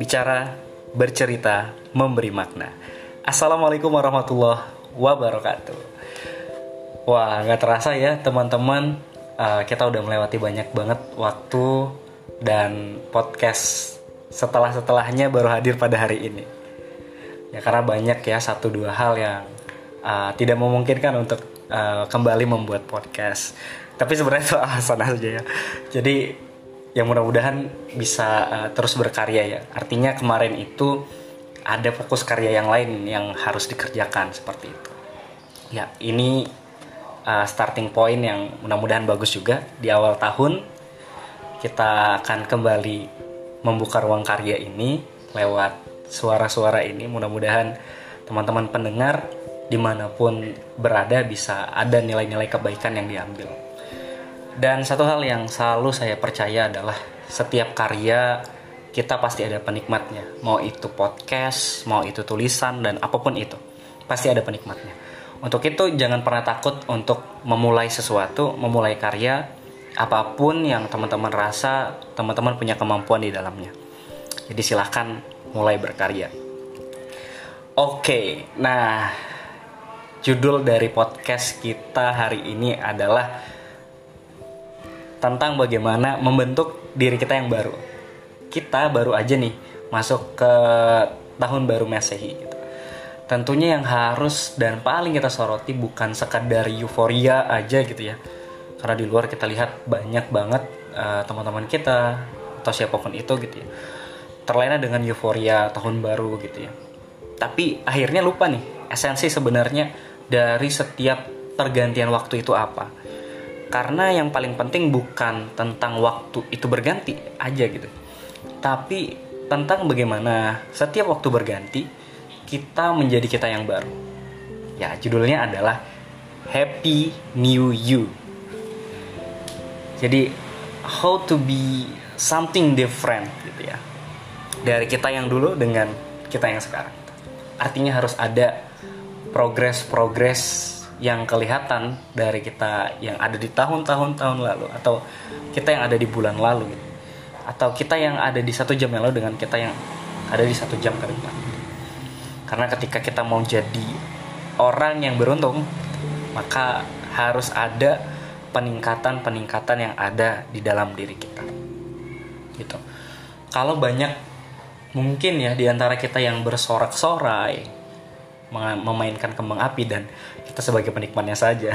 Bicara, bercerita, memberi makna. Assalamualaikum warahmatullahi wabarakatuh. Wah, nggak terasa ya teman-teman. Uh, kita udah melewati banyak banget waktu dan podcast setelah-setelahnya baru hadir pada hari ini. Ya karena banyak ya satu dua hal yang uh, tidak memungkinkan untuk uh, kembali membuat podcast. Tapi sebenarnya itu alasan aja ya. Jadi yang mudah-mudahan bisa uh, terus berkarya ya. Artinya kemarin itu ada fokus karya yang lain yang harus dikerjakan seperti itu. Ya, ini uh, starting point yang mudah-mudahan bagus juga di awal tahun kita akan kembali membuka ruang karya ini lewat suara-suara ini. Mudah-mudahan teman-teman pendengar di mana pun berada bisa ada nilai-nilai kebaikan yang diambil. Dan satu hal yang selalu saya percaya adalah setiap karya kita pasti ada penikmatnya. Mau itu podcast, mau itu tulisan dan apa pun itu, pasti ada penikmatnya. Untuk itu jangan pernah takut untuk memulai sesuatu, memulai karya apa pun yang teman-teman rasa teman-teman punya kemampuan di dalamnya. Jadi silahkan mulai berkarya. Oke, nah judul dari podcast kita hari ini adalah tentang bagaimana membentuk diri kita yang baru. Kita baru aja nih masuk ke tahun baru Masehi gitu. Tentunya yang harus dan paling kita soroti bukan sekadar euforia aja gitu ya. Karena di luar kita lihat banyak banget uh, teman-teman kita atau siapa pun itu gitu ya. Terlena dengan euforia tahun baru gitu ya. Tapi akhirnya lupa nih esensi sebenarnya dari setiap pergantian waktu itu apa. Karena yang paling penting bukan tentang waktu itu berganti aja gitu. Tapi tentang bagaimana setiap waktu berganti kita menjadi kita yang baru. Ya judulnya adalah Happy New You. Jadi how to be something different gitu ya. Dari kita yang dulu dengan kita yang sekarang. Artinya harus ada progres-progres yang kelihatan dari kita yang ada di tahun-tahun tahun lalu atau kita yang ada di bulan lalu gitu. atau kita yang ada di satu jam yang lalu dengan kita yang ada di satu jam ke depan. Karena ketika kita mau jadi orang yang beruntung maka harus ada peningkatan-peningkatan yang ada di dalam diri kita. Gitu. Kalau banyak mungkin ya di antara kita yang bersorak-sorai memainkan kembang api dan kita sebagai penikmatnya saja.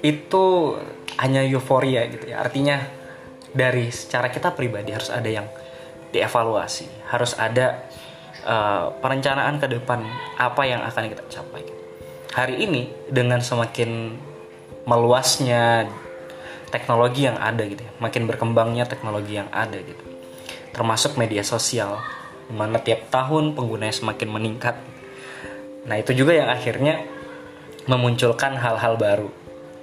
Itu hanya euforia gitu ya. Artinya dari secara kita pribadi harus ada yang dievaluasi. Harus ada uh, perencanaan ke depan apa yang akan kita capai. Hari ini dengan semakin meluasnya teknologi yang ada gitu ya makin berkembangnya teknologi yang ada gitu termasuk media sosial di mana tiap tahun penggunanya semakin meningkat Nah itu juga yang akhirnya memunculkan hal-hal baru,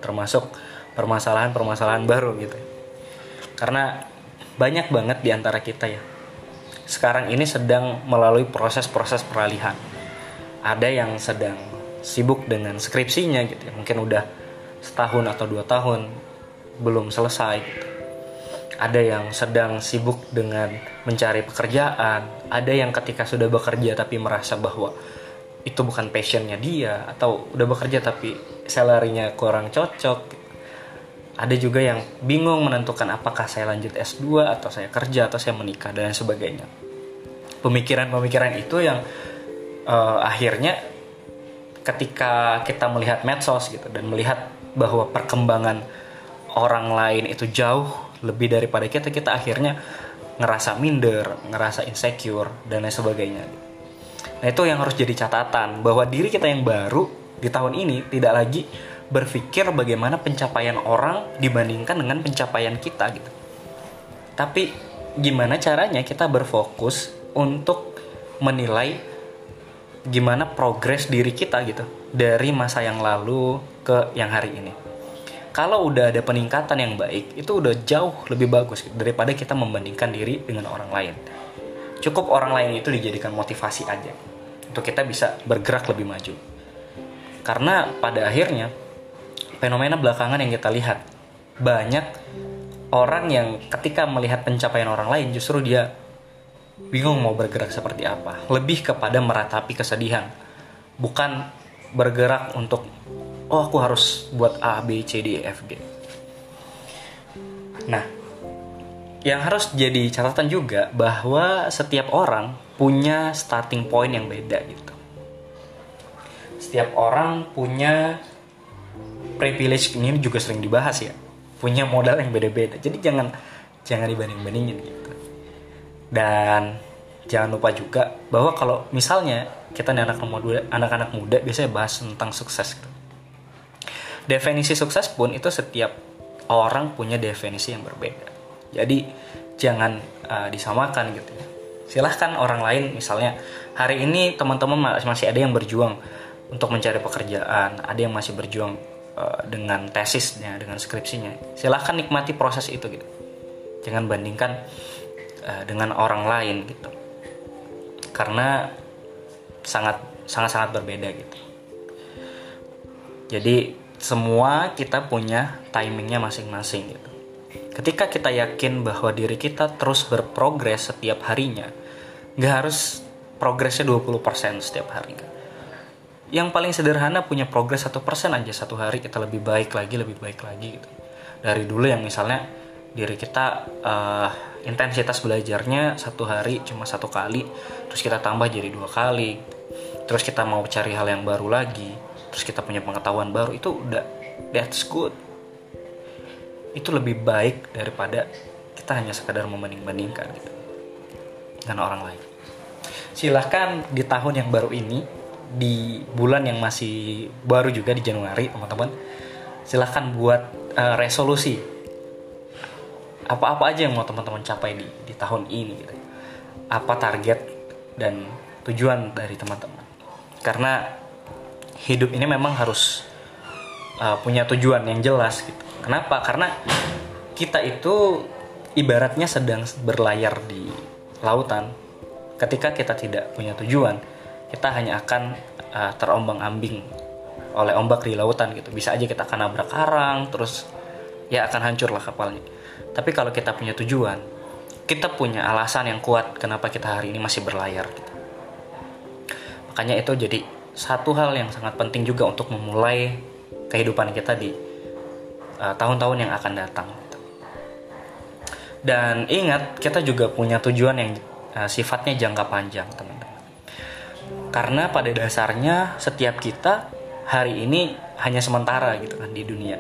termasuk permasalahan-permasalahan baru gitu. Karena banyak banget di antara kita ya. Sekarang ini sedang melalui proses-proses peralihan. Ada yang sedang sibuk dengan skripsinya gitu ya. Mungkin udah setahun atau dua tahun belum selesai gitu. Ada yang sedang sibuk dengan mencari pekerjaan. Ada yang ketika sudah bekerja tapi merasa bahwa itu bukan passionnya dia atau udah bekerja tapi salarinya kurang cocok ada juga yang bingung menentukan apakah saya lanjut S2 atau saya kerja atau saya menikah dan sebagainya pemikiran-pemikiran itu yang uh, akhirnya ketika kita melihat medsos gitu dan melihat bahwa perkembangan orang lain itu jauh lebih daripada kita kita akhirnya ngerasa minder ngerasa insecure dan lain sebagainya Nah itu yang harus jadi catatan bahwa diri kita yang baru di tahun ini tidak lagi berpikir bagaimana pencapaian orang dibandingkan dengan pencapaian kita gitu. Tapi gimana caranya kita berfokus untuk menilai gimana progres diri kita gitu dari masa yang lalu ke yang hari ini. Kalau udah ada peningkatan yang baik, itu udah jauh lebih bagus daripada kita membandingkan diri dengan orang lain. Cukup orang lain itu dijadikan motivasi aja untuk kita bisa bergerak lebih maju. Karena pada akhirnya fenomena belakangan yang kita lihat banyak orang yang ketika melihat pencapaian orang lain justru dia bingung mau bergerak seperti apa lebih kepada meratapi kesedihan bukan bergerak untuk oh aku harus buat A B C D E F G. Nah yang harus jadi catatan juga bahwa setiap orang punya starting point yang beda gitu. Setiap orang punya privilege ini juga sering dibahas ya punya modal yang beda-beda. Jadi jangan jangan dibanding-bandingin gitu. Dan jangan lupa juga bahwa kalau misalnya kita nih anak muda anak-anak muda biasanya bahas tentang sukses gitu. Definisi sukses pun itu setiap orang punya definisi yang berbeda. Jadi jangan uh, disamakan gitu ya. Silahkan orang lain misalnya hari ini teman-teman masih ada yang berjuang untuk mencari pekerjaan ada yang masih berjuang uh, dengan tesisnya dengan skripsinya. Silahkan nikmati proses itu gitu. Jangan bandingkan uh, dengan orang lain gitu. Karena sangat sangat sangat berbeda gitu. Jadi semua kita punya timingnya masing-masing gitu. Ketika kita yakin bahwa diri kita terus berprogres setiap harinya nggak harus progresnya 20% setiap hari yang paling sederhana punya progres satu persen aja satu hari kita lebih baik lagi lebih baik lagi gitu. Dari dulu yang misalnya diri kita uh, intensitas belajarnya satu hari cuma satu kali terus kita tambah jadi dua kali terus kita mau cari hal yang baru lagi terus kita punya pengetahuan baru itu udah that's good itu lebih baik daripada kita hanya sekadar membanding-bandingkan gitu dengan orang lain. Silahkan di tahun yang baru ini, di bulan yang masih baru juga di Januari, teman-teman, silahkan buat uh, resolusi apa-apa aja yang mau teman-teman capai di di tahun ini gitu. Apa target dan tujuan dari teman-teman. Karena hidup ini memang harus uh, punya tujuan yang jelas gitu Kenapa? Karena kita itu ibaratnya sedang berlayar di lautan. Ketika kita tidak punya tujuan, kita hanya akan uh, terombang-ambing oleh ombak di lautan gitu. Bisa aja kita akan nabrak karang, terus ya akan hancur lah kapalnya. Tapi kalau kita punya tujuan, kita punya alasan yang kuat kenapa kita hari ini masih berlayar. Gitu. Makanya itu jadi satu hal yang sangat penting juga untuk memulai kehidupan kita di Eh, tahun-tahun uh, yang akan datang. Dan ingat, kita juga punya tujuan yang uh, sifatnya jangka panjang, teman-teman. Karena pada dasarnya setiap kita hari ini hanya sementara gitu kan di dunia.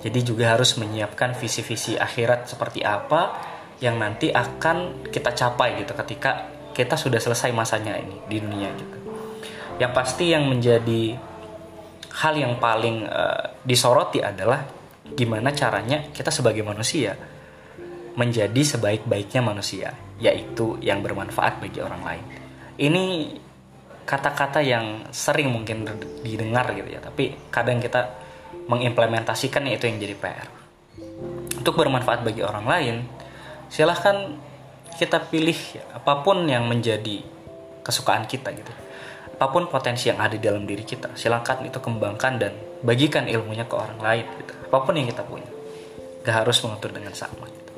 Jadi juga harus menyiapkan visi-visi akhirat seperti apa yang nanti akan kita capai gitu ketika kita sudah selesai masanya ini di dunia gitu. Yang pasti yang menjadi hal yang paling uh, disoroti adalah gimana caranya kita sebagai manusia menjadi sebaik-baiknya manusia, yaitu yang bermanfaat bagi orang lain. Ini kata-kata yang sering mungkin didengar gitu ya, tapi kadang kita mengimplementasikan itu yang jadi PR. Untuk bermanfaat bagi orang lain, silahkan kita pilih apa pun yang menjadi kesukaan kita gitu. Apa pun potensi yang ada di dalam diri kita, silahkan itu kembangkan dan bagikan ilmunya ke orang lain gitu. Apa pun yang kita punya. Gak harus mengatur dengan sama gitu.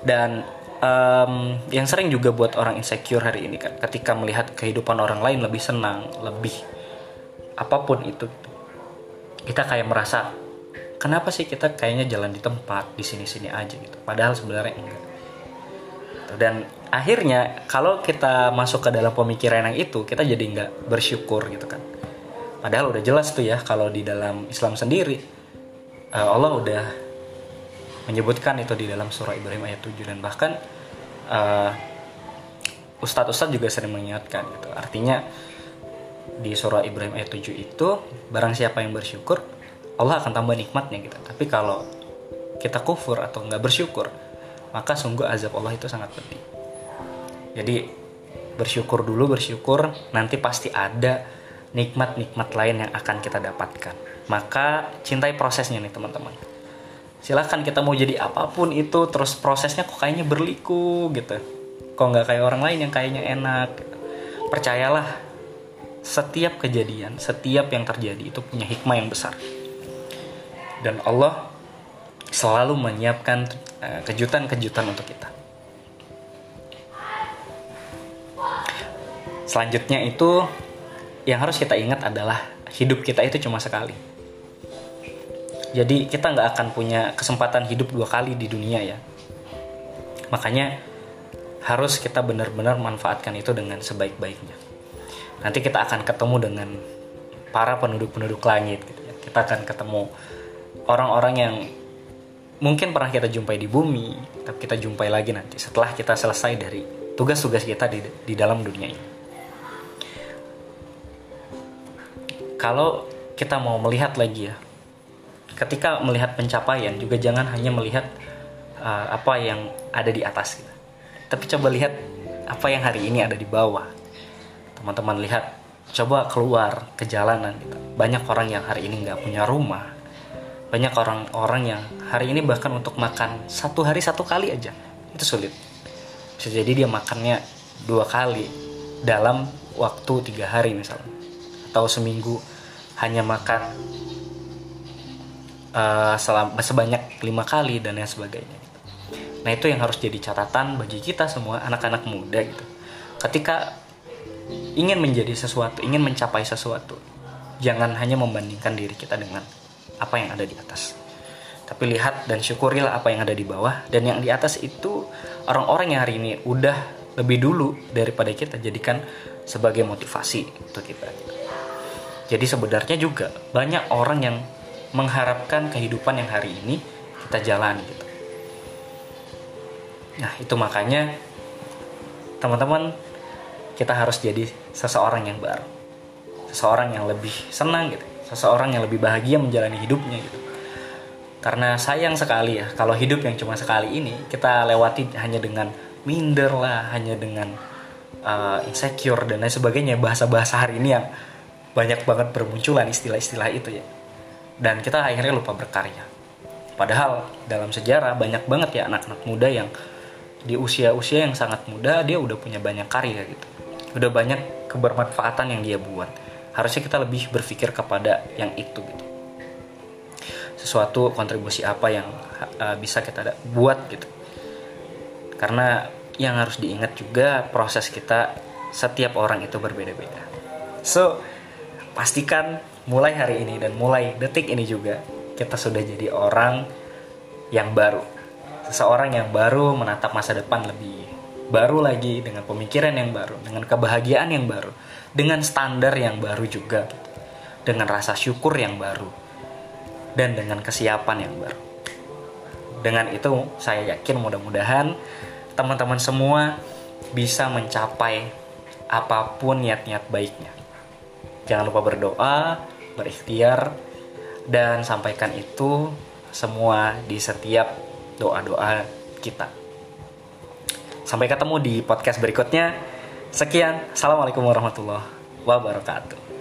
dan um, yang sering juga buat orang insecure hari ini kan ketika melihat kehidupan orang lain lebih senang lebih apa pun itu kita kayak merasa kenapa sih kita kayaknya jalan di tempat di sini sini aja gitu. Padahal sebenarnya enggak. Dan akhirnya kalau kita masuk ke dalam pemikiran yang itu kita jadi nggak bersyukur gitu kan padahal udah jelas tuh ya kalau di dalam Islam sendiri uh, Allah udah menyebutkan itu di dalam surah Ibrahim ayat 7 dan bahkan uh, ustadz-ustadz juga sering mengingatkan gitu. Artinya di surah Ibrahim ayat 7 itu barang siapa yang bersyukur Allah akan tambah nikmatnya gitu. Tapi kalau kita kufur atau nggak bersyukur maka sungguh azab Allah itu sangat pedih. Jadi bersyukur dulu bersyukur. Nanti pasti ada nikmat-nikmat lain yang akan kita dapatkan. Maka cintai prosesnya nih teman-teman. Silahkan kita mau jadi apa pun itu terus prosesnya kok kayaknya berliku gitu. Kok nggak kayak orang lain yang kayaknya enak percayalah setiap kejadian setiap yang terjadi itu punya hikmah yang besar. Dan Allah selalu menyiapkan uh, kejutan-kejutan untuk kita. Selanjutnya itu yang harus kita ingat adalah hidup kita itu cuma sekali. Jadi kita nggak akan punya kesempatan hidup dua kali di dunia ya. Makanya harus kita benar-benar manfaatkan itu dengan sebaik-baiknya. Nanti kita akan ketemu dengan para penduduk-penduduk langit gitu ya. Kita akan ketemu orang-orang yang mungkin pernah kita jumpai di bumi, tapi kita jumpai lagi nanti setelah kita selesai dari tugas-tugas kita di, di dalam dunia ini. Kalau kita mau melihat lagi ya, ketika melihat pencapaian juga jangan hanya melihat uh, apa yang ada di atas kita, tapi coba lihat apa yang hari ini ada di bawah. Teman-teman lihat, coba keluar ke jalanan. Gitu. Banyak orang yang hari ini nggak punya rumah, banyak orang-orang yang hari ini bahkan untuk makan satu hari satu kali aja itu sulit bisa jadi dia makannya dua kali dalam waktu tiga hari misalnya atau seminggu hanya makan uh, sebanyak lima kali dan lain sebagainya nah itu yang harus jadi catatan bagi kita semua anak-anak muda gitu ketika ingin menjadi sesuatu ingin mencapai sesuatu jangan hanya membandingkan diri kita dengan apa yang ada di atas. Tapi lihat dan syukurilah apa yang ada di bawah dan yang di atas itu orang-orang yang hari ini udah lebih dulu daripada kita jadikan sebagai motivasi untuk kita. Jadi sebenarnya juga banyak orang yang mengharapkan kehidupan yang hari ini kita jalani gitu. Nah, itu makanya teman-teman kita harus jadi seseorang yang baru. Seseorang yang lebih senang gitu seseorang yang lebih bahagia menjalani hidupnya gitu karena sayang sekali ya kalau hidup yang cuma sekali ini kita lewati hanya dengan minder lah hanya dengan uh, insecure dan lain sebagainya bahasa-bahasa hari ini yang banyak banget bermunculan istilah-istilah itu ya. Dan kita akhirnya lupa berkarya. Padahal dalam sejarah banyak banget ya anak-anak muda yang di usia-usia yang sangat muda dia udah punya banyak karya gitu. Udah banyak kebermanfaatan yang dia buat. Harusnya kita lebih berpikir kepada yang itu gitu. Sesuatu kontribusi apa yang uh, bisa kita buat gitu. Karena yang harus diingat juga proses kita setiap orang itu berbeda-beda. So pastikan mulai hari ini dan mulai detik ini juga kita sudah jadi orang yang baru. Seseorang yang baru menatap masa depan lebih baru lagi dengan pemikiran yang baru dengan kebahagiaan yang baru dengan standar yang baru juga dengan rasa syukur yang baru dan dengan kesiapan yang baru. Dengan itu saya yakin mudah-mudahan teman-teman semua bisa mencapai apa pun niat-niat baiknya jangan lupa berdoa berikhtiar dan sampaikan itu semua di setiap doa-doa kita. Sampai ketemu di podcast berikutnya. Sekian, Assalamualaikum warahmatullahi wabarakatuh.